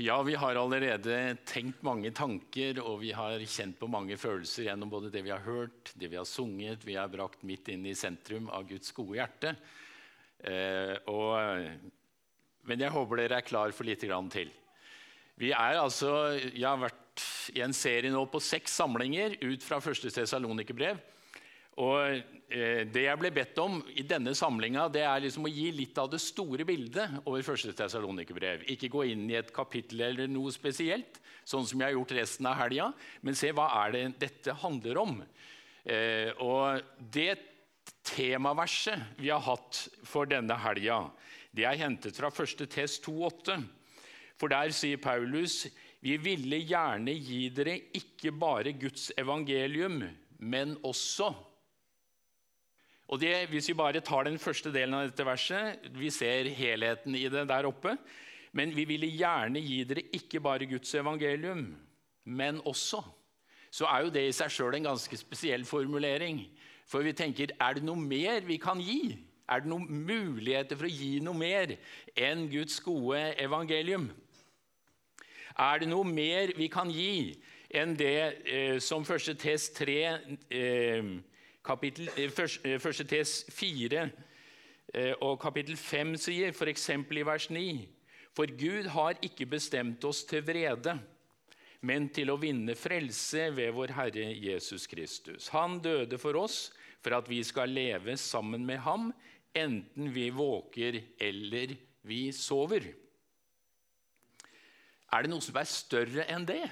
Ja, vi har allerede tenkt mange tanker, og vi har kjent på mange følelser gjennom både det vi har hørt, det vi har sunget. Vi er brakt midt inn i sentrum av Guds gode hjerte. Eh, og, men jeg håper dere er klar for litt til. Vi er altså, Jeg har vært i en serie nå på seks samlinger ut fra første Tessalonikerbrev. Og eh, Det jeg ble bedt om i denne samlinga, det er liksom å gi litt av det store bildet over første Tessalonikerbrev. Ikke gå inn i et kapittel eller noe spesielt, sånn som jeg har gjort resten av helga, men se hva er det dette handler om. Eh, og Det temaverset vi har hatt for denne helga, det er hentet fra 1. Tes 2,8. For der sier Paulus vi ville gjerne gi dere ikke bare Guds evangelium, men også og det, Hvis vi bare tar den første delen av dette verset Vi ser helheten i det der oppe. Men vi ville gjerne gi dere ikke bare Guds evangelium, men også. Så er jo det i seg sjøl en ganske spesiell formulering. For vi tenker er det noe mer vi kan gi? Er det noen muligheter for å gi noe mer enn Guds gode evangelium? Er det noe mer vi kan gi enn det eh, som første test 3 eh, kapittel, 1. Eh, eh, tes 4 eh, og kapittel 5 sier, f.eks. i vers 9.: For Gud har ikke bestemt oss til vrede, men til å vinne frelse ved vår Herre Jesus Kristus. Han døde for oss for at vi skal leve sammen med ham, enten vi våker eller vi sover. Er det noe som er større enn det?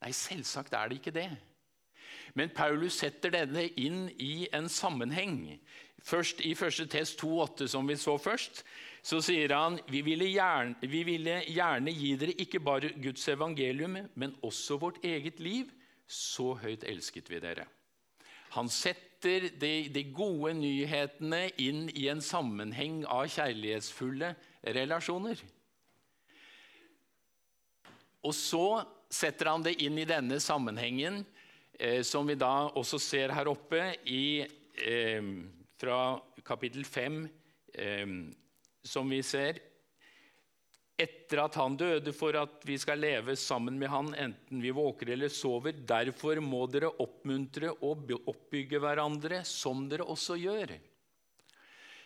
Nei, selvsagt er det ikke det. Men Paulus setter denne inn i en sammenheng. Først I 1. test 2,8, som vi så først, så sier han vi ville, gjerne, vi ville gjerne gi dere ikke bare Guds evangelium, men også vårt eget liv. Så høyt elsket vi dere. Han setter de, de gode nyhetene inn i en sammenheng av kjærlighetsfulle relasjoner. Og så setter han det inn i denne sammenhengen eh, som vi da også ser her oppe i, eh, fra kapittel 5, eh, som vi ser etter at han døde for at vi skal leve sammen med han, enten vi våker eller sover. Derfor må dere oppmuntre og oppbygge hverandre, som dere også gjør.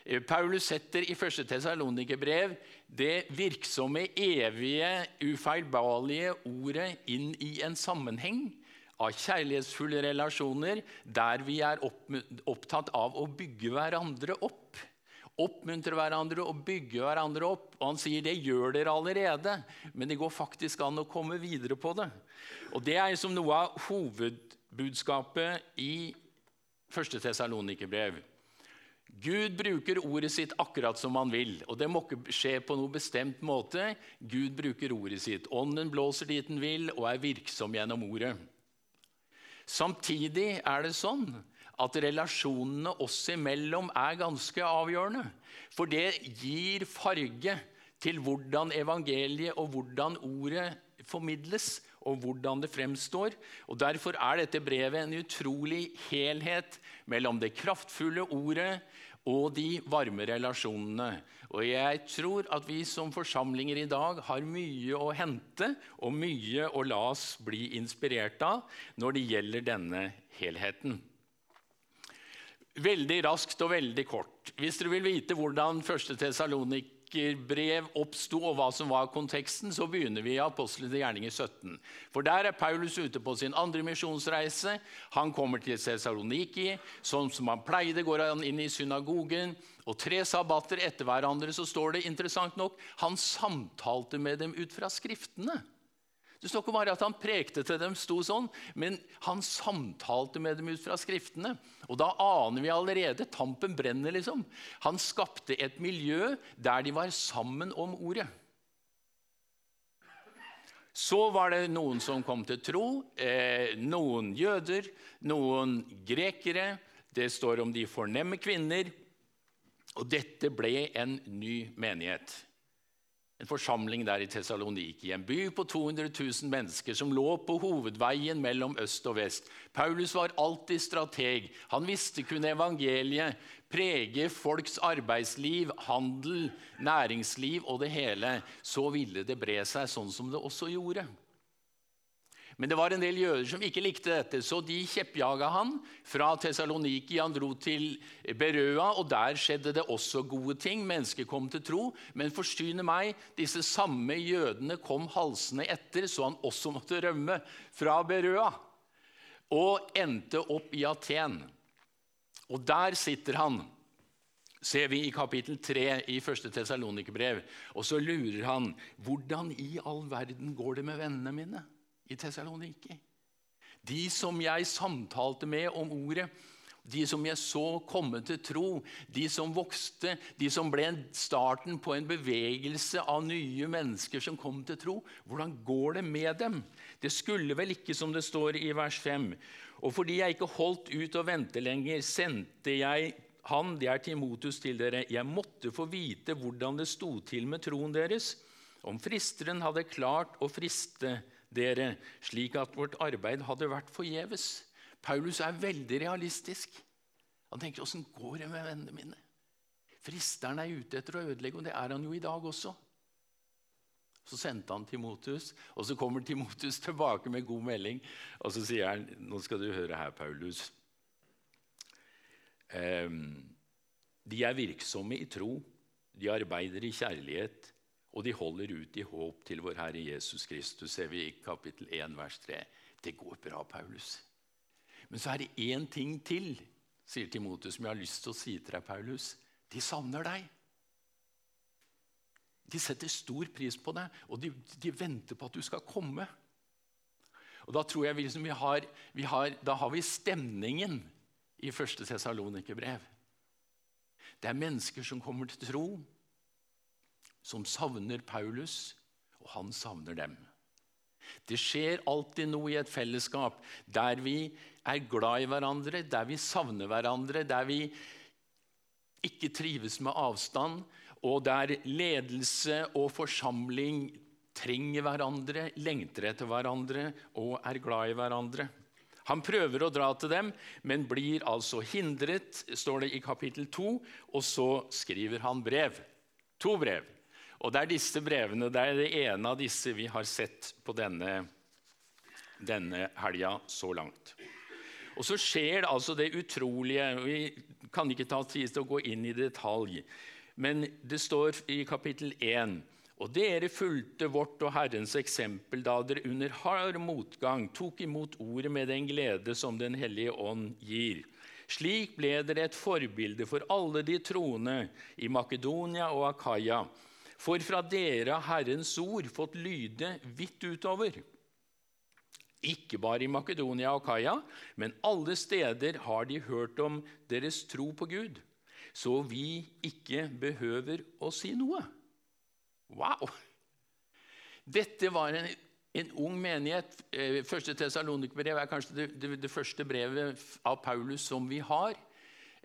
Eh, Paulus setter i 1. Tesalonikerbrev det virksomme, evige, ufeilbarlige ordet inn i en sammenheng av kjærlighetsfulle relasjoner der vi er opptatt av å bygge hverandre opp. Oppmuntre hverandre og bygge hverandre opp. Og Han sier det gjør dere allerede, men det går faktisk an å komme videre på det. Og Det er liksom noe av hovedbudskapet i 1. Tesalonikerbrev. Gud bruker ordet sitt akkurat som han vil, og det må ikke skje på noe bestemt måte. Gud bruker ordet sitt. Ånden blåser dit den vil og er virksom gjennom ordet. Samtidig er det sånn at relasjonene oss imellom er ganske avgjørende. For det gir farge til hvordan evangeliet og hvordan ordet formidles, og hvordan det fremstår. Og Derfor er dette brevet en utrolig helhet mellom det kraftfulle ordet og de varme relasjonene. Og jeg tror at vi som forsamlinger i dag har mye å hente og mye å la oss bli inspirert av når det gjelder denne helheten. Veldig raskt og veldig kort. Hvis dere vil vite hvordan 1. Tessalonik brev oppsto, og hva som var konteksten, så begynner vi i Apostlenes gjerninger 17. For der er Paulus ute på sin andre misjonsreise. Han kommer til Cesaroniki. Sånn som han pleide, går han inn i synagogen. Og tre sabbater etter hverandre så står det interessant nok han samtalte med dem ut fra Skriftene. Det står ikke bare at han prekte til dem, sto sånn, men han samtalte med dem ut fra Skriftene. Og da aner vi allerede tampen brenner, liksom. Han skapte et miljø der de var sammen om ordet. Så var det noen som kom til tro. Eh, noen jøder, noen grekere. Det står om de fornemme kvinner. Og dette ble en ny menighet. En forsamling der i Tessaloniki, en by på 200 000 mennesker som lå på hovedveien mellom øst og vest. Paulus var alltid strateg. Han visste kunne evangeliet prege folks arbeidsliv, handel, næringsliv og det hele. Så ville det bre seg sånn som det også gjorde. Men det var en del jøder som ikke likte dette, så de kjeppjaga han fra Tessaloniki. Han dro til Berøa, og der skjedde det også gode ting. Mennesker kom til tro. Men forsyne meg, disse samme jødene kom halsende etter, så han også måtte rømme fra Berøa. Og endte opp i Aten. Og der sitter han ser vi i kapittel 3 i 1. Tessalonikerbrev. Og så lurer han hvordan i all verden går det med vennene mine i Tessaloniki. De som jeg samtalte med om ordet, de som jeg så komme til tro, de som vokste, de som ble starten på en bevegelse av nye mennesker som kom til tro. Hvordan går det med dem? Det skulle vel ikke, som det står i vers 5. Og fordi jeg ikke holdt ut å vente lenger, sendte jeg han, det er Timotus, til dere. Jeg måtte få vite hvordan det sto til med troen deres, om fristeren hadde klart å friste dere, slik at vårt arbeid hadde vært forgjeves. Paulus er veldig realistisk. Han tenker åssen går det med vennene mine? Fristeren er ute etter å ødelegge, og det er han jo i dag også. Så sendte han Timotus, og så kommer Timotus tilbake med god melding. Og så sier han, 'Nå skal du høre her, Paulus.' Um, de er virksomme i tro, de arbeider i kjærlighet, og de holder ut i håp til vår Herre Jesus Kristus, ser vi i kapittel 1, vers 3. Det går bra, Paulus. Men så er det én ting til, sier Timotus, som jeg har lyst til å si til deg, Paulus. De savner deg. De setter stor pris på deg, og de, de venter på at du skal komme. Og Da tror jeg vi, liksom, vi, har, vi har, da har vi stemningen i første Tessalonikerbrev. Det er mennesker som kommer til tro, som savner Paulus, og han savner dem. Det skjer alltid noe i et fellesskap der vi er glad i hverandre, der vi savner hverandre, der vi ikke trives med avstand, og der ledelse og forsamling trenger hverandre, lengter etter hverandre og er glad i hverandre. Han prøver å dra til dem, men blir altså hindret, står det i kapittel 2, og så skriver han brev. To brev. Og det er disse brevene, det er det ene av disse vi har sett på denne, denne helga så langt. Og så skjer det altså det utrolige Vi kan ikke ta tid til å gå inn i detalj, men det står i kapittel 1 og dere fulgte vårt og Herrens eksempel da dere under hard motgang tok imot ordet med den glede som Den hellige ånd gir. Slik ble dere et forbilde for alle de troende i Makedonia og Akaya. For fra dere Herrens ord fått lyde vidt utover. Ikke bare i Makedonia og Kaia, men alle steder har de hørt om deres tro på Gud, så vi ikke behøver å si noe. Wow! Dette var en, en ung menighet. Eh, første Tessalonikerbrev er kanskje det, det, det første brevet av Paulus som vi har.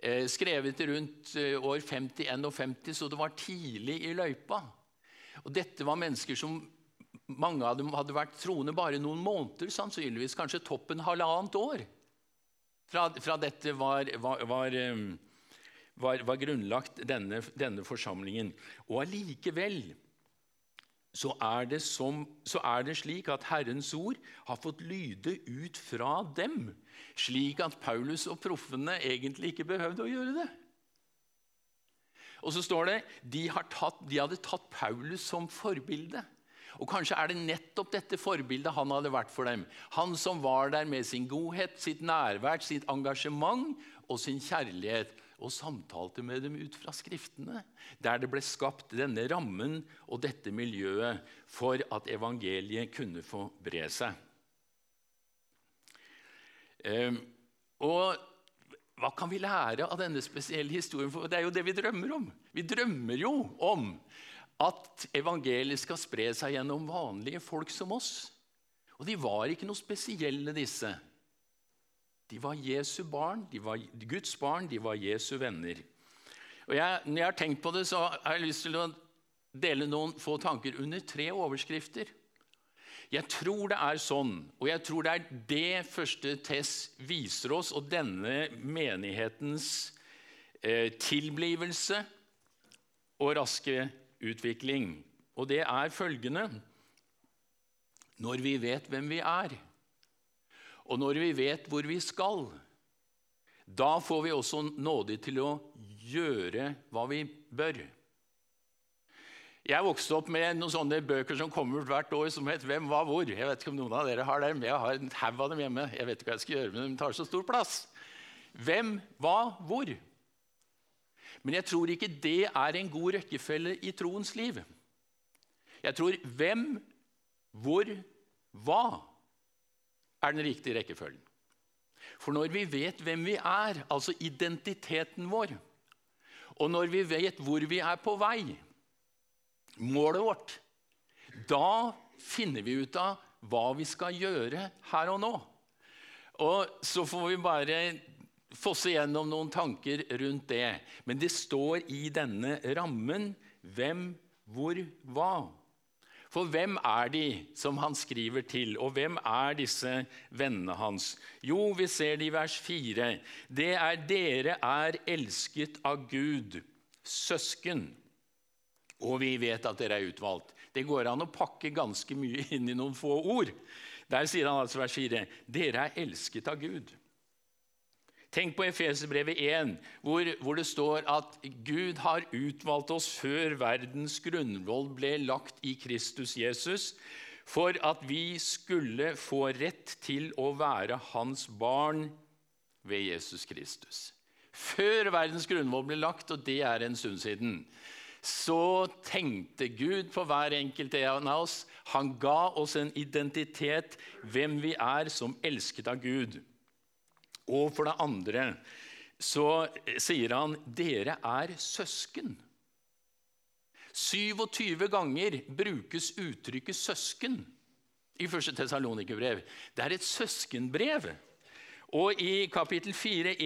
Eh, skrevet rundt eh, år 50-51, så det var tidlig i løypa. Og Dette var mennesker som mange av dem hadde vært troende bare noen måneder, sannsynligvis kanskje toppen halvannet år fra, fra dette var, var, var, var, var grunnlagt, denne, denne, forsamlingen. Og allikevel så er, som, så er det slik at Herrens ord har fått lyde ut fra dem slik at Paulus og proffene egentlig ikke behøvde å gjøre det. Og så står det de, tatt, de hadde tatt Paulus som forbilde. Og Kanskje er det nettopp dette forbildet han hadde vært for dem. Han som var der med sin godhet, sitt nærvær, sitt engasjement og sin kjærlighet. Og samtalte med dem ut fra Skriftene, der det ble skapt denne rammen og dette miljøet for at evangeliet kunne få bre seg. Ehm, og hva kan vi lære av denne spesielle historien? For det er jo det vi drømmer om. Vi drømmer jo om at evangeliet skal spre seg gjennom vanlige folk som oss. Og de var ikke noe spesielle, disse. De var Jesu barn, de var Guds barn, de var Jesu venner. Og jeg, Når jeg har tenkt på det, så har jeg lyst til å dele noen få tanker under tre overskrifter. Jeg tror det er sånn, og jeg tror det er det første Tess viser oss, og denne menighetens eh, tilblivelse og raske utvikling. Og det er følgende Når vi vet hvem vi er, og når vi vet hvor vi skal, da får vi også nåde til å gjøre hva vi bør. Jeg vokste opp med noen sånne bøker som kommer ut hvert år, som het 'Hvem var hvor'. Jeg vet ikke om noen av dere har dem. Jeg har en haug av dem hjemme. Jeg vet ikke hva jeg skal gjøre, men de tar så stor plass. Hvem, hva, hvor? Men jeg tror ikke det er en god rekkefølge i troens liv. Jeg tror hvem, hvor, hva er den riktige rekkefølgen. For når vi vet hvem vi er, altså identiteten vår, og når vi vet hvor vi er på vei, målet vårt, da finner vi ut av hva vi skal gjøre her og nå. Og så får vi bare fosse gjennom noen tanker rundt det. Men det står i denne rammen hvem, hvor, hva. For hvem er de som han skriver til, og hvem er disse vennene hans? Jo, vi ser det i vers 4. Det er dere er elsket av Gud, søsken. Og vi vet at dere er utvalgt. Det går an å pakke ganske mye inn i noen få ord. Der sier han altså vers 4.: Dere er elsket av Gud. Tenk på Efeserbrevet 1, hvor, hvor, det står at Gud har utvalgt oss før verdens grunnvoll ble lagt i Kristus Jesus, for at vi skulle få rett til å være hans barn ved Jesus Kristus. Før verdens grunnvoll ble lagt, og det er en stund siden, så tenkte Gud på hver enkelt en av oss. Han ga oss en identitet, hvem vi er som elsket av Gud. Og for det andre så sier han dere er søsken. 27 ganger brukes uttrykket 'søsken' i 1. Tesalonikerbrev. Det er et søskenbrev. Og i kapittel 4.9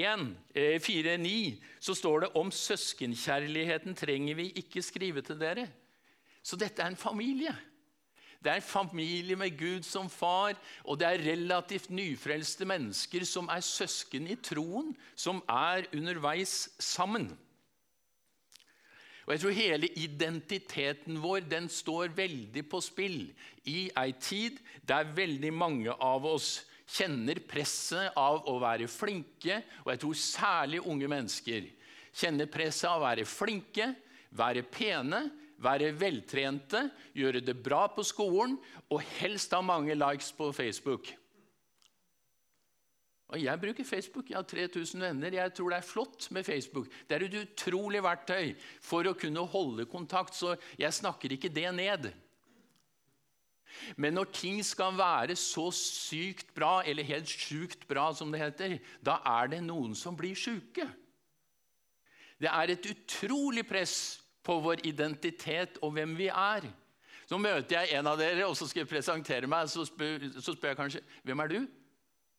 eh, så står det om søskenkjærligheten trenger vi ikke skrive til dere. Så dette er en familie. Det er en familie med Gud som far, og det er relativt nyfrelste mennesker som er søsken i troen, som er underveis sammen. Og jeg tror Hele identiteten vår den står veldig på spill i ei tid der veldig mange av oss kjenner presset av å være flinke, og jeg tror særlig unge mennesker kjenner presset av å være flinke, være pene, være veltrente, gjøre det bra på skolen og helst ha mange likes på Facebook. Og Jeg bruker Facebook. Jeg har 3000 venner. Jeg tror det er flott med Facebook. Det er et utrolig verktøy for å kunne holde kontakt, så jeg snakker ikke det ned. Men når ting skal være så sykt bra, eller helt sjukt bra, som det heter, da er det noen som blir sjuke. Det er et utrolig press på vår identitet og hvem vi er. Så møter jeg en av dere, og så skal jeg presentere meg. Så spør, så spør jeg kanskje hvem er du?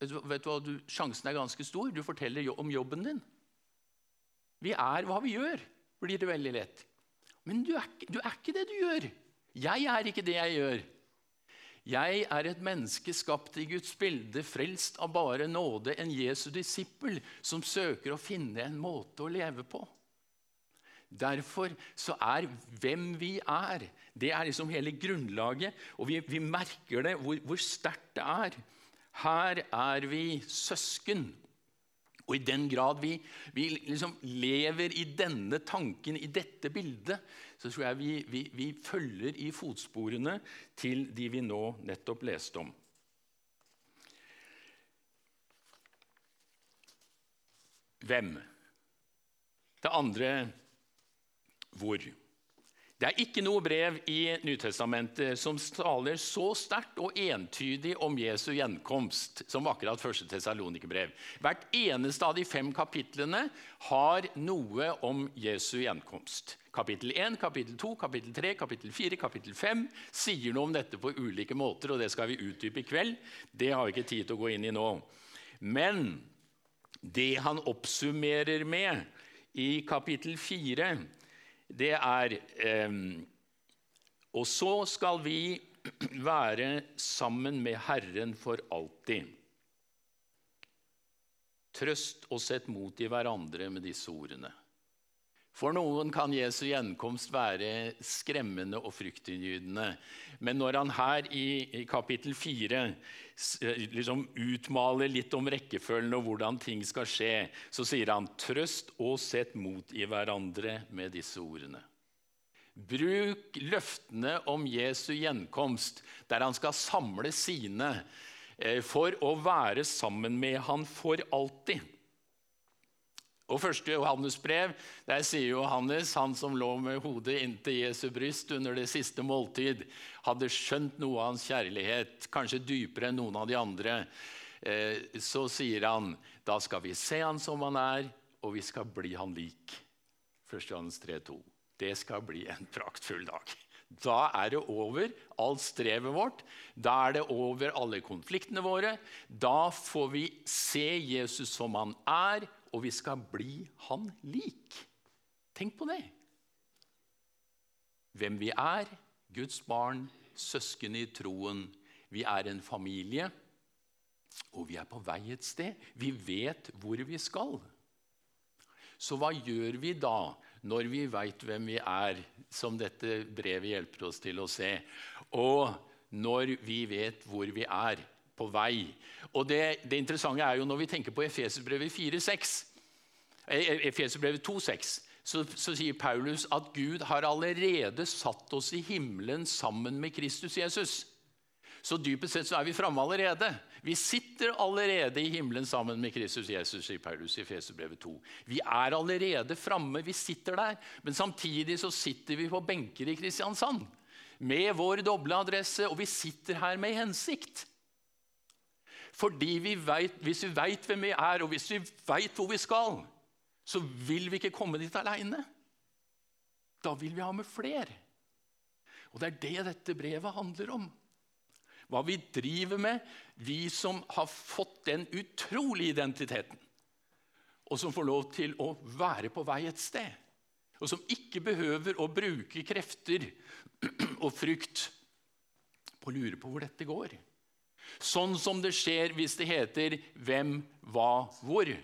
Vet du hva, du, Sjansen er ganske stor. Du forteller jo om jobben din. Vi er hva vi gjør, blir det veldig lett. Men du er, du er ikke det du gjør. Jeg er ikke det jeg gjør. Jeg er et menneske skapt i Guds bilde, frelst av bare nåde, en Jesu disippel som søker å finne en måte å leve på. Derfor så er hvem vi er, det er liksom hele grunnlaget. Og vi, vi merker det, hvor, hvor sterkt det er. Her er vi søsken. Og i den grad vi, vi liksom lever i denne tanken, i dette bildet, så tror jeg vi, vi, vi følger i fotsporene til de vi nå nettopp leste om. Hvem? Det andre hvor. Det er ikke noe brev i Nytestamentet som taler så sterkt og entydig om Jesu gjenkomst som akkurat første Tessalonikerbrev. Hvert eneste av de fem kapitlene har noe om Jesu gjenkomst. Kapittel 1, kapittel 2, kapittel 3, kapittel 4, kapittel 5 sier noe om dette på ulike måter, og det skal vi utdype i kveld. Det har vi ikke tid til å gå inn i nå. Men det han oppsummerer med i kapittel 4 det er eh, Og så skal vi være sammen med Herren for alltid. Trøst og sett mot i hverandre med disse ordene. For noen kan Jesu gjenkomst være skremmende og fryktinngytende. Men når han her i, kapittel 4 liksom utmaler litt om rekkefølgen og hvordan ting skal skje, så sier han trøst og sett mot i hverandre med disse ordene. Bruk løftene om Jesu gjenkomst, der han skal samle sine, eh, for å være sammen med han for alltid. Og første Johannes brev, der sier Johannes, han som lå med hodet inntil Jesu bryst under det siste måltid, hadde skjønt noe av hans kjærlighet, kanskje dypere enn noen av de andre. Eh, så sier han, da skal vi se han som han er, og vi skal bli han lik. 1. Johannes 3, 2. Det skal bli en praktfull dag. Da er det over alt strevet vårt. Da er det over alle konfliktene våre. Da får vi se Jesus som han er, og vi skal bli han lik. Tenk på det. Hvem vi er, Guds barn, søsken i troen. Vi er en familie, og vi er på vei et sted. Vi vet hvor vi skal. Så hva gjør vi da, når vi veit hvem vi er, som dette brevet hjelper oss til å se, og når vi vet hvor vi er? På vei. Og det, det interessante er jo når vi tenker på Efeserbrevet 4,6, eh, 2,6, så, så sier Paulus at Gud har allerede satt oss i himmelen sammen med Kristus Jesus. Så dypest sett så er vi framme allerede. Vi sitter allerede i himmelen sammen med Kristus Jesus, sier Paulus i Feserbrevet 2. Vi er allerede framme, vi sitter der. Men samtidig så sitter vi på benker i Kristiansand med vår doble adresse, og vi sitter her med hensikt. Fordi vi vet, Hvis vi veit hvem vi er, og hvis vi veit hvor vi skal, så vil vi ikke komme dit aleine. Da vil vi ha med flere. Og Det er det dette brevet handler om. Hva vi driver med, vi som har fått den utrolige identiteten. Og som får lov til å være på vei et sted. Og som ikke behøver å bruke krefter og frykt på å lure på hvor dette går. Sånn som det skjer hvis det heter 'hvem, hva, hvor'.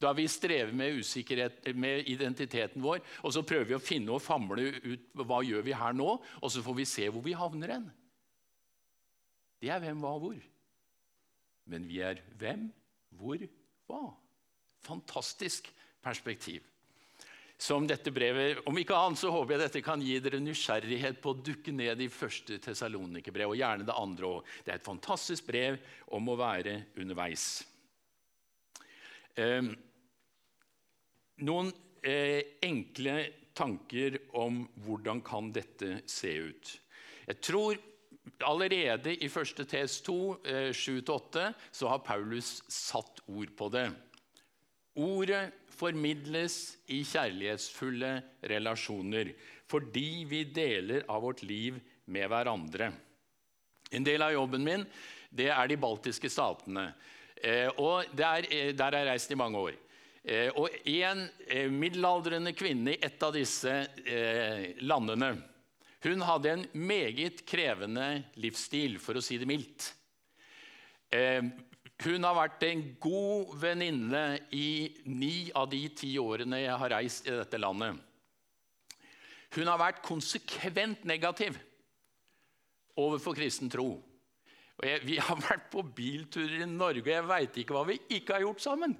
Da vi strever med med identiteten vår, og så prøver vi å finne og famle ut hva gjør vi her nå, og så får vi se hvor vi havner hen. Det er hvem, hva, hvor. Men vi er hvem, hvor, hva. Fantastisk perspektiv som dette brevet Om ikke annet så håper jeg dette kan gi dere nysgjerrighet på å dukke ned i første Tessalonikerbrev, og gjerne det andre òg. Det er et fantastisk brev om å være underveis. Eh, noen eh, enkle tanker om hvordan kan dette se ut. Jeg tror allerede i 1. TS 2, eh, 7-8, så har Paulus satt ord på det. Ordet formidles i kjærlighetsfulle relasjoner fordi vi deler av vårt liv med hverandre. En del av jobben min det er de baltiske statene. Eh, og eh, der har jeg reist i mange år. Eh, og en middelaldrende kvinne i et av disse landene hun hadde en meget krevende livsstil, for å si det mildt. Hun har vært en god venninne i ni av de ti årene jeg har reist i dette landet. Hun har vært konsekvent negativ overfor kristen tro. Vi har vært på bilturer i Norge, og jeg veit ikke hva vi ikke har gjort sammen.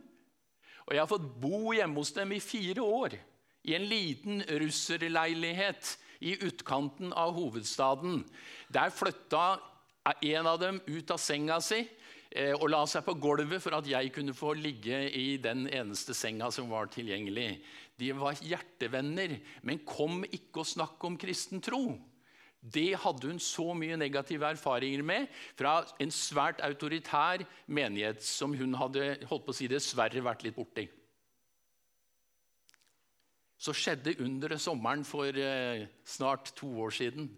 Og Jeg har fått bo hjemme hos dem i fire år, i en liten russerleilighet i utkanten av hovedstaden. Der flytta en av dem ut av senga si og la seg på gulvet for at jeg kunne få ligge i den eneste senga som var tilgjengelig. De var hjertevenner, men kom ikke og snakk om kristen tro. Det hadde hun så mye negative erfaringer med fra en svært autoritær menighet som hun hadde holdt på å si dessverre vært litt borti. Så skjedde underet sommeren for eh, snart to år siden.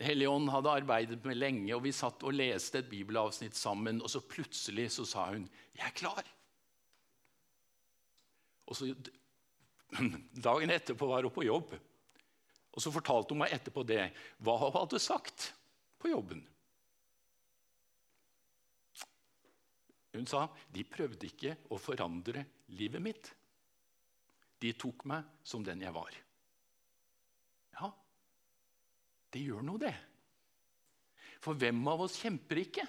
Helligånd hadde arbeidet med lenge, og vi satt og leste et bibelavsnitt sammen. Og så plutselig så sa hun 'Jeg er klar'. Og så Dagen etterpå var hun på jobb. Og så fortalte hun meg etterpå det, hva hun hadde sagt på jobben. Hun sa de prøvde ikke å forandre livet mitt. De tok meg som den jeg var. Ja, det gjør noe, det. For hvem av oss kjemper ikke?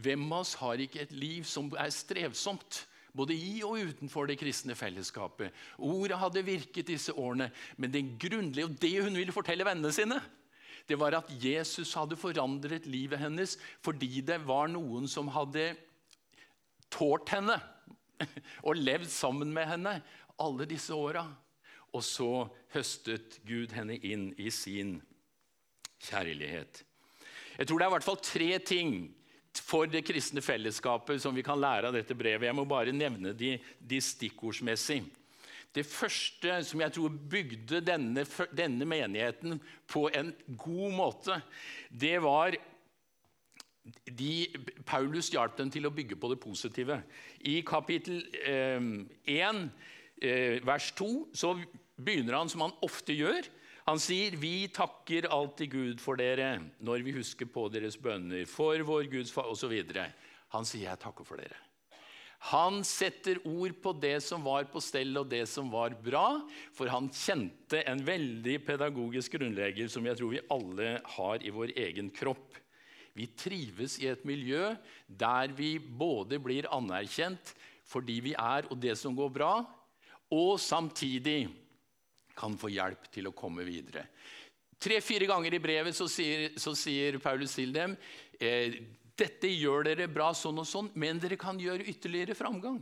Hvem av oss har ikke et liv som er strevsomt? Både i og utenfor det kristne fellesskapet. Ordet hadde virket disse årene, men det grunnlige, og det hun ville fortelle vennene sine, det var at Jesus hadde forandret livet hennes fordi det var noen som hadde tålt henne og levd sammen med henne alle disse åra. Og så høstet Gud henne inn i sin kjærlighet. Jeg tror det er i hvert fall tre ting for det kristne fellesskapet som vi kan lære av dette brevet. Jeg må bare nevne de, de stikkordsmessig. Det første som jeg tror bygde denne, denne, menigheten på en god måte, det var de, Paulus hjalp dem til å bygge på det positive. I kapittel eh, 1, eh, vers 2, så begynner han som han ofte gjør. Han sier, 'Vi takker alltid Gud for dere når vi husker på deres bønner' 'for vår Guds far' osv. Han sier, 'Jeg takker for dere'. Han setter ord på det som var på stell, og det som var bra. For han kjente en veldig pedagogisk grunnlegger som jeg tror vi alle har i vår egen kropp. Vi trives i et miljø der vi både blir anerkjent for de vi er, og det som går bra, og samtidig kan få hjelp til å komme videre. Tre-fire ganger i brevet så sier, så sier Paulus til dem eh, dette gjør dere bra sånn og sånn, men dere kan gjøre ytterligere framgang.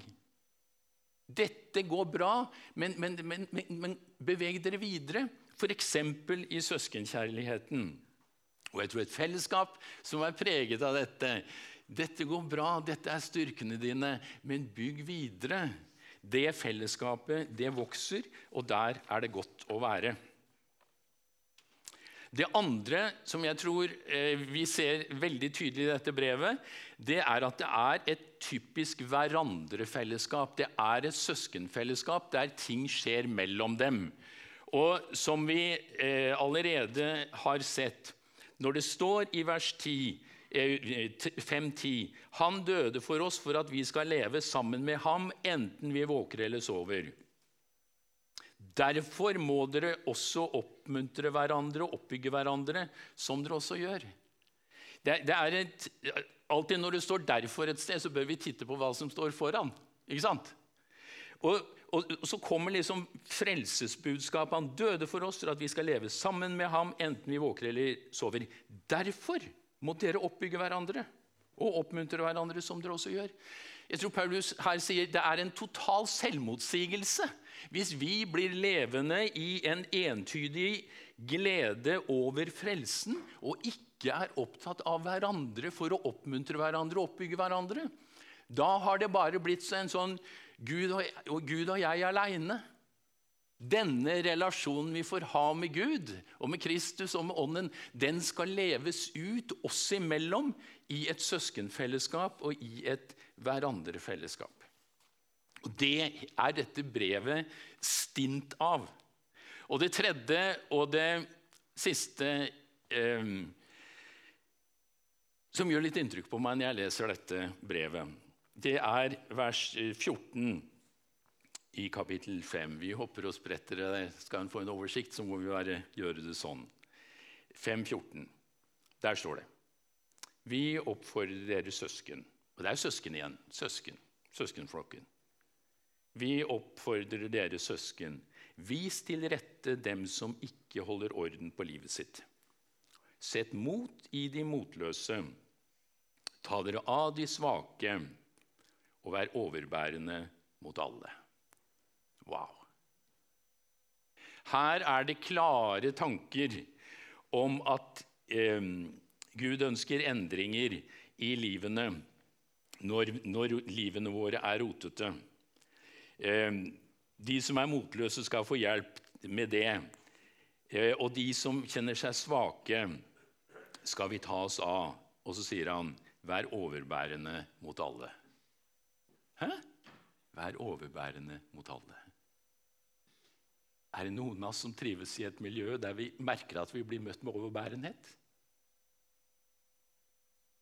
Dette går bra, men, men, men, men beveg dere videre. F.eks. i søskenkjærligheten. Og jeg tror et fellesskap som er preget av dette. Dette går bra, dette er styrkene dine, men bygg videre. Det fellesskapet, det vokser, og der er det godt å være. Det andre som jeg tror eh, vi ser veldig tydelig i dette brevet, det er at det er et typisk hverandrefellesskap. Det er et søskenfellesskap der ting skjer mellom dem. Og som vi eh, allerede har sett, når det står i vers 10 5.10.: Han døde for oss for at vi skal leve sammen med ham, enten vi våker eller sover. Derfor må dere også oppmuntre hverandre og oppbygge hverandre, som dere også gjør. Det, det er et, alltid Når det står 'derfor' et sted, så bør vi titte på hva som står foran. Ikke sant? Og, og, og Så kommer liksom frelsesbudskapet. Han døde for oss for at vi skal leve sammen med ham, enten vi våker eller sover. Derfor må dere oppbygge hverandre og oppmuntre hverandre, som dere også gjør. Jeg tror Paulus her sier det er en total selvmotsigelse hvis vi blir levende i en entydig glede over frelsen og ikke er opptatt av hverandre for å oppmuntre hverandre og oppbygge hverandre. Da har det bare blitt en sånn Gud og, Gud og jeg aleine. Denne relasjonen vi får ha med Gud og med Kristus og med Ånden, den skal leves ut oss imellom i et søskenfellesskap og i et hverandrefellesskap. Og Det er dette brevet stint av. Og det tredje og det siste eh, som gjør litt inntrykk på meg når jeg leser dette brevet, det er vers 14 i kapittel 5. Vi hopper og spretter. Skal en få en oversikt, så må vi bare gjøre det sånn. 5.14. Der står det. Vi oppfordrer dere søsken. Og det er søsken igjen. Søsken. Søskenflokken. Vi oppfordrer dere søsken. Vis til rette dem som ikke holder orden på livet sitt. Sett mot i de motløse. Ta dere av de svake, og vær overbærende mot alle. Wow. Her er det klare tanker om at eh, Gud ønsker endringer i livene når, når livene våre er rotete. Eh, de som er motløse, skal få hjelp med det. Eh, og de som kjenner seg svake, skal vi ta oss av. Og så sier han, vær overbærende mot alle. Hæ? Vær overbærende mot alle. Er det noen av oss som trives i et miljø der vi merker at vi blir møtt med overbærenhet?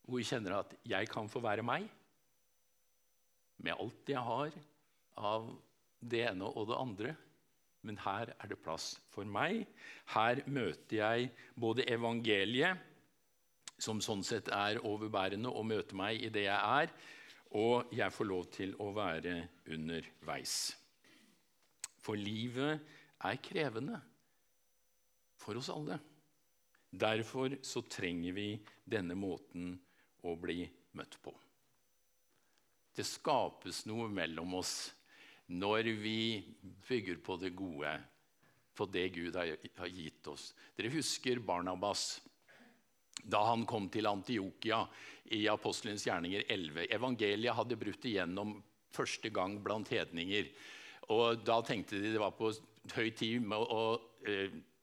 Hvor vi kjenner at 'jeg kan få være meg' med alt jeg har av det ene og det andre. Men her er det plass for meg. Her møter jeg både evangeliet, som sånn sett er overbærende og møter meg i det jeg er, og jeg får lov til å være underveis. For livet er krevende for oss alle. Derfor så trenger vi denne måten å bli møtt på. Det skapes noe mellom oss når vi bygger på det gode, på det Gud har gitt oss. Dere husker Barnabas da han kom til Antiokia i Apostelens gjerninger 11. Evangeliet hadde brutt igjennom første gang blant hedninger. Og Da tenkte de det var på høy tid med å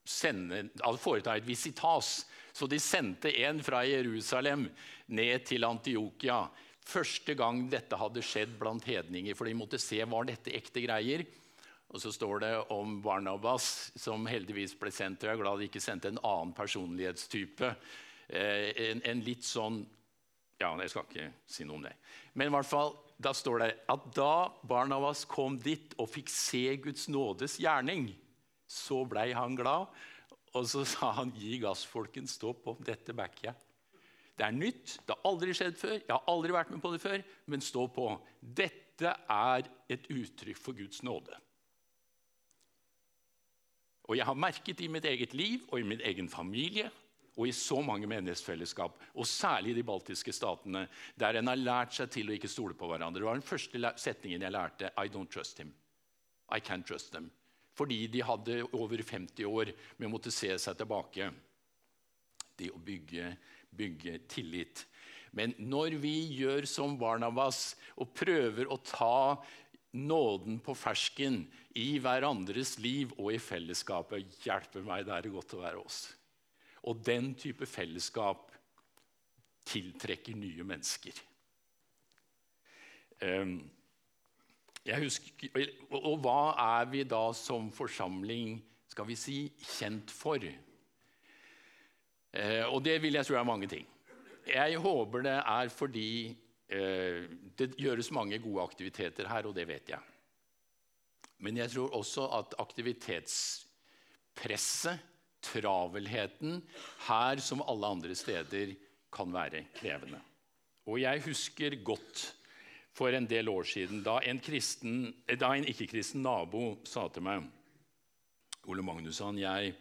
sende, altså foreta et visitas. Så de sendte en fra Jerusalem ned til Antiokia. Første gang dette hadde skjedd blant hedninger, for de måtte se var dette ekte greier. Og så står det om Barnabas, som heldigvis ble sendt. Jeg er glad de ikke sendte en annen personlighetstype. Eh, en, en litt sånn Ja, jeg skal ikke si noe om det. Men i hvert fall, da står det at da Barnabas kom dit og fikk se Guds nådes gjerning, så blei han glad. Og så sa han, 'Gi gass, folkens. Stå på. Dette backer jeg.' Det er nytt. Det har aldri skjedd før. Jeg har aldri vært med på det før, men stå på. Dette er et uttrykk for Guds nåde. Og jeg har merket i mitt eget liv og i min egen familie og i så mange menighetsfellesskap, og særlig i de baltiske statene, der en har lært seg til å ikke stole på hverandre. Det var den første setningen jeg lærte. I don't trust him. I can't trust them. Fordi de hadde over 50 år med å måtte se seg tilbake. Det å bygge, bygge tillit. Men når vi gjør som Barnabas og prøver å ta nåden på fersken i hverandres liv og i fellesskapet, hjelper meg, det er godt å være oss. Og den type fellesskap tiltrekker nye mennesker. Ehm, husker, og hva er vi da som forsamling skal vi si, kjent for? Eh, og det vil jeg tro er mange ting. Jeg håper det er fordi eh, det gjøres mange gode aktiviteter her, og det vet jeg. Men jeg tror også at aktivitetspresset travelheten her som alle andre steder kan være krevende. Og jeg husker godt for en del år siden da en, en ikke-kristen nabo sa til meg Ole Magnusson, jeg,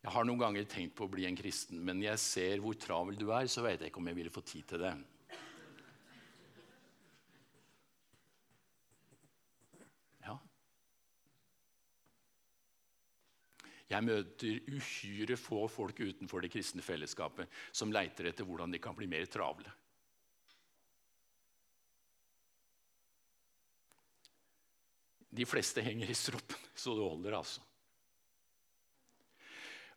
jeg har noen ganger tenkt på å bli en kristen, men jeg ser hvor travel du er, så vet jeg ikke om jeg ville få tid til det. Jeg møter uhyre få folk utenfor det kristne fellesskapet som leiter etter hvordan de kan bli mer travle. De fleste henger i stroppen, så det holder, altså.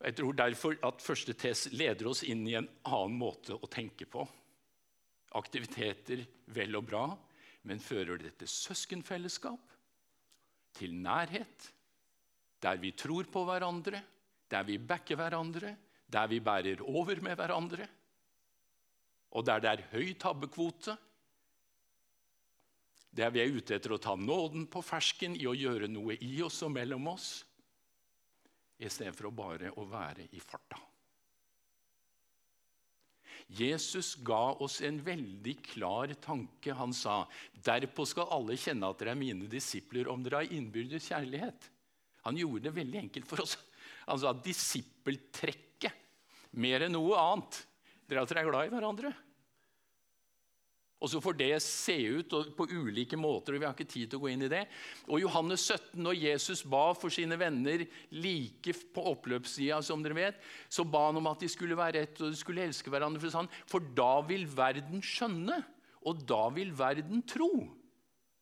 Jeg tror derfor at første test leder oss inn i en annen måte å tenke på. Aktiviteter vel og bra, men fører det til søskenfellesskap, til nærhet, der vi tror på hverandre, der vi backer hverandre, der vi bærer over med hverandre, og der det er høy tabbekvote, der vi er ute etter å ta nåden på fersken i å gjøre noe i oss og mellom oss, istedenfor bare å være i farta. Jesus ga oss en veldig klar tanke. Han sa, 'Derpå skal alle kjenne at dere er mine disipler, om dere har innbyrdes kjærlighet.' Han gjorde det veldig enkelt for oss. Han sa at disippeltrekket mer enn noe annet det er at dere er glad i hverandre. Og så får det se ut på ulike måter, og vi har ikke tid til å gå inn i det. Og Johannes 17, når Jesus ba for sine venner like på oppløpssida, som dere vet, så ba han om at de skulle være ett og de skulle elske hverandre. For, sånn, for da vil verden skjønne, og da vil verden tro.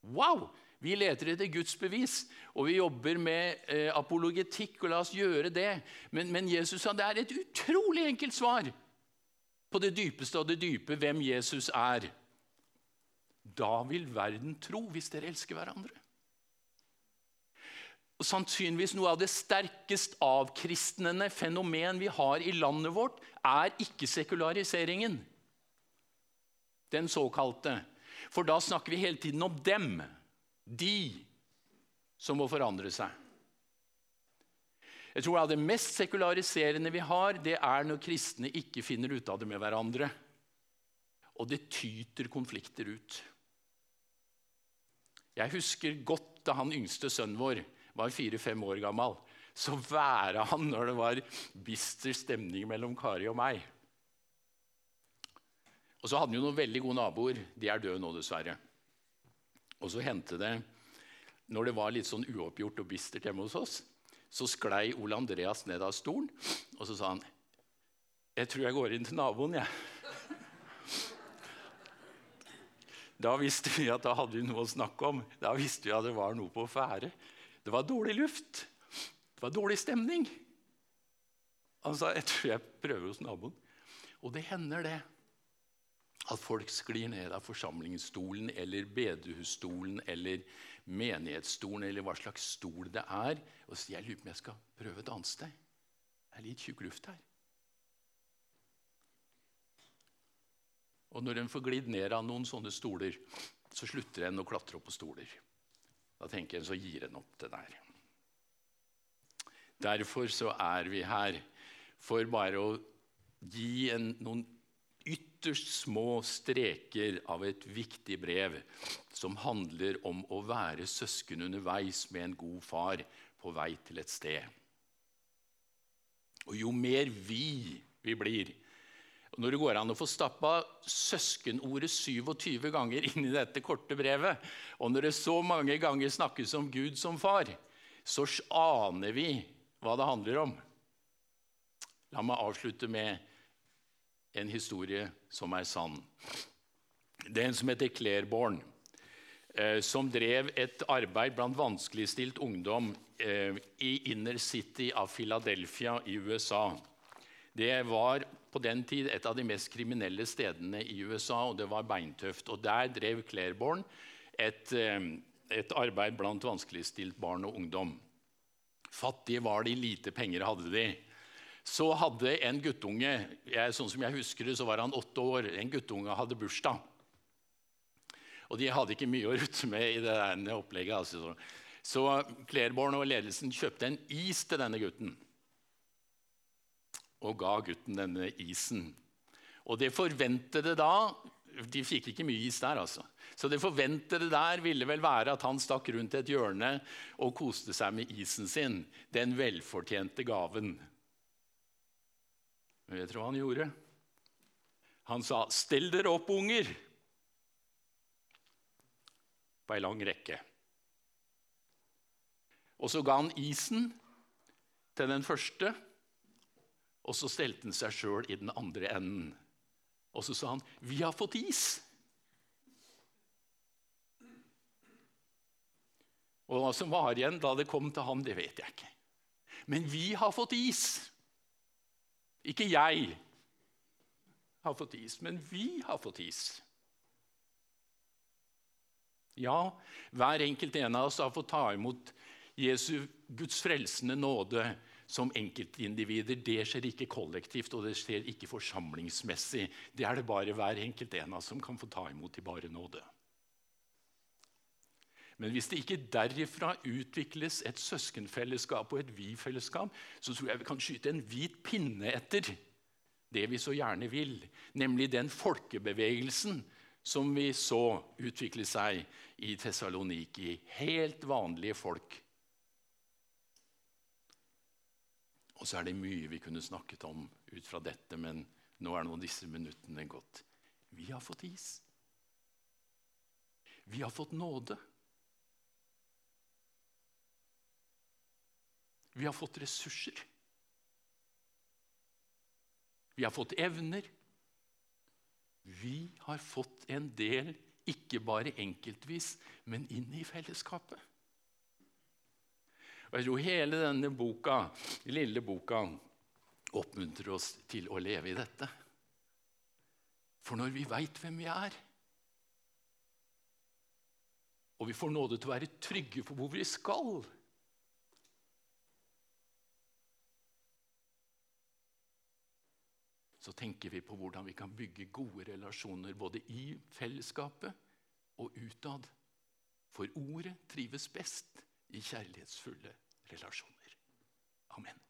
Wow! Vi leter etter Guds bevis, og vi jobber med eh, apologetikk. og la oss gjøre det. Men, men, Jesus sa det er et utrolig enkelt svar på det dypeste og det dype hvem Jesus er. Da vil verden tro, hvis dere elsker hverandre. og sannsynligvis noe av det sterkest avkristnende fenomen vi har i landet vårt, er ikke sekulariseringen. Den såkalte. For da snakker vi hele tiden om dem. De som må forandre seg. Jeg tror Det mest sekulariserende vi har, det er når kristne ikke finner ut av det med hverandre. Og det tyter konflikter ut. Jeg husker godt da han yngste sønnen vår var fire-fem år gammel, så væra han når det var bister stemning mellom Kari og meg. Og så hadde han jo noen veldig gode naboer. De er døde nå, dessverre. Og så hendte det, når det var litt sånn uoppgjort og bistert hjemme hos oss, så sklei Ole Andreas ned av stolen, og så sa han Jeg tror jeg går inn til naboen, jeg. Da visste vi at da hadde vi noe å snakke om. Da visste vi at det var noe på ferde. Det var dårlig luft. Det var dårlig stemning. Han sa jeg tror jeg prøver hos naboen. Og det hender det at folk sklir ned av forsamlingsstolen eller bedehusstolen eller menighetsstolen eller hva slags stol det er, og sier jeg lurer på om jeg skal prøve et annet sted. Det er litt tjukk luft her. Og når en får glidd ned av noen sånne stoler, så slutter en å klatre opp på stoler. Da tenker en så gir en opp det der. Derfor så er vi her for bare å gi en, noen ytterst små streker av et viktig brev som handler om å være søsken underveis med en god far på vei til et sted. Og jo mer vi vi blir, Når det går an å få stappa søskenordet 27 ganger inn i dette korte brevet, og når det så mange ganger snakkes om Gud som far, så aner vi hva det handler om. La meg avslutte med en historie som er sann. Det er en som heter Clairborn, eh, som drev et arbeid blant vanskeligstilt ungdom eh, i inner city av Philadelphia i USA. Det var på den tid et av de mest kriminelle stedene i USA, og det var beintøft. Og Der drev Clairborn et, eh, et arbeid blant vanskeligstilt barn og ungdom. Fattige var de, lite penger hadde de. Så hadde en guttunge jeg, sånn som jeg husker det, så var han åtte år, en guttunge hadde bursdag. Og de hadde ikke mye å rutte med i det der opplegget. Altså. Så Clairborn og ledelsen kjøpte en is til denne gutten og ga gutten denne isen. Og det forventede da De fikk ikke mye is der, altså. Så det forventede der ville vel være at han stakk rundt et hjørne og koste seg med isen sin, den velfortjente gaven. Men vet du hva han gjorde? Han sa, 'Stell dere opp, unger!' På ei lang rekke. Og så ga han isen til den første. Og så stelte han seg sjøl i den andre enden. Og så sa han, 'Vi har fått is'. Og hva som var igjen da det kom til ham, det vet jeg ikke. Men vi har fått is. Ikke jeg har fått is, men vi har fått is. Ja, hver enkelt en av oss har fått ta imot Jesu Guds frelsende nåde som enkeltindivider. Det skjer ikke kollektivt, og det skjer ikke forsamlingsmessig. Det er det bare hver enkelt en av oss som kan få ta imot i bare nåde. Men hvis det ikke derifra utvikles et søskenfellesskap og et vi-fellesskap, så tror jeg vi kan skyte en hvit pinne etter det vi så gjerne vil, nemlig den folkebevegelsen som vi så utvikle seg i Tessaloniki. Helt vanlige folk Og så er det mye vi kunne snakket om ut fra dette, men nå er nå disse minuttene gått. Vi har fått is. Vi har fått nåde. Vi har fått ressurser. Vi har fått evner. Vi har fått en del, ikke bare enkeltvis, men inn i fellesskapet. Og jeg tror hele denne boka, lille boka oppmuntrer oss til å leve i dette. For når vi veit hvem vi er, og vi får nåde til å være trygge på hvor vi skal, så tenker vi på hvordan vi kan bygge gode relasjoner både i fellesskapet og utad. For ordet trives best i kjærlighetsfulle relasjoner. Amen.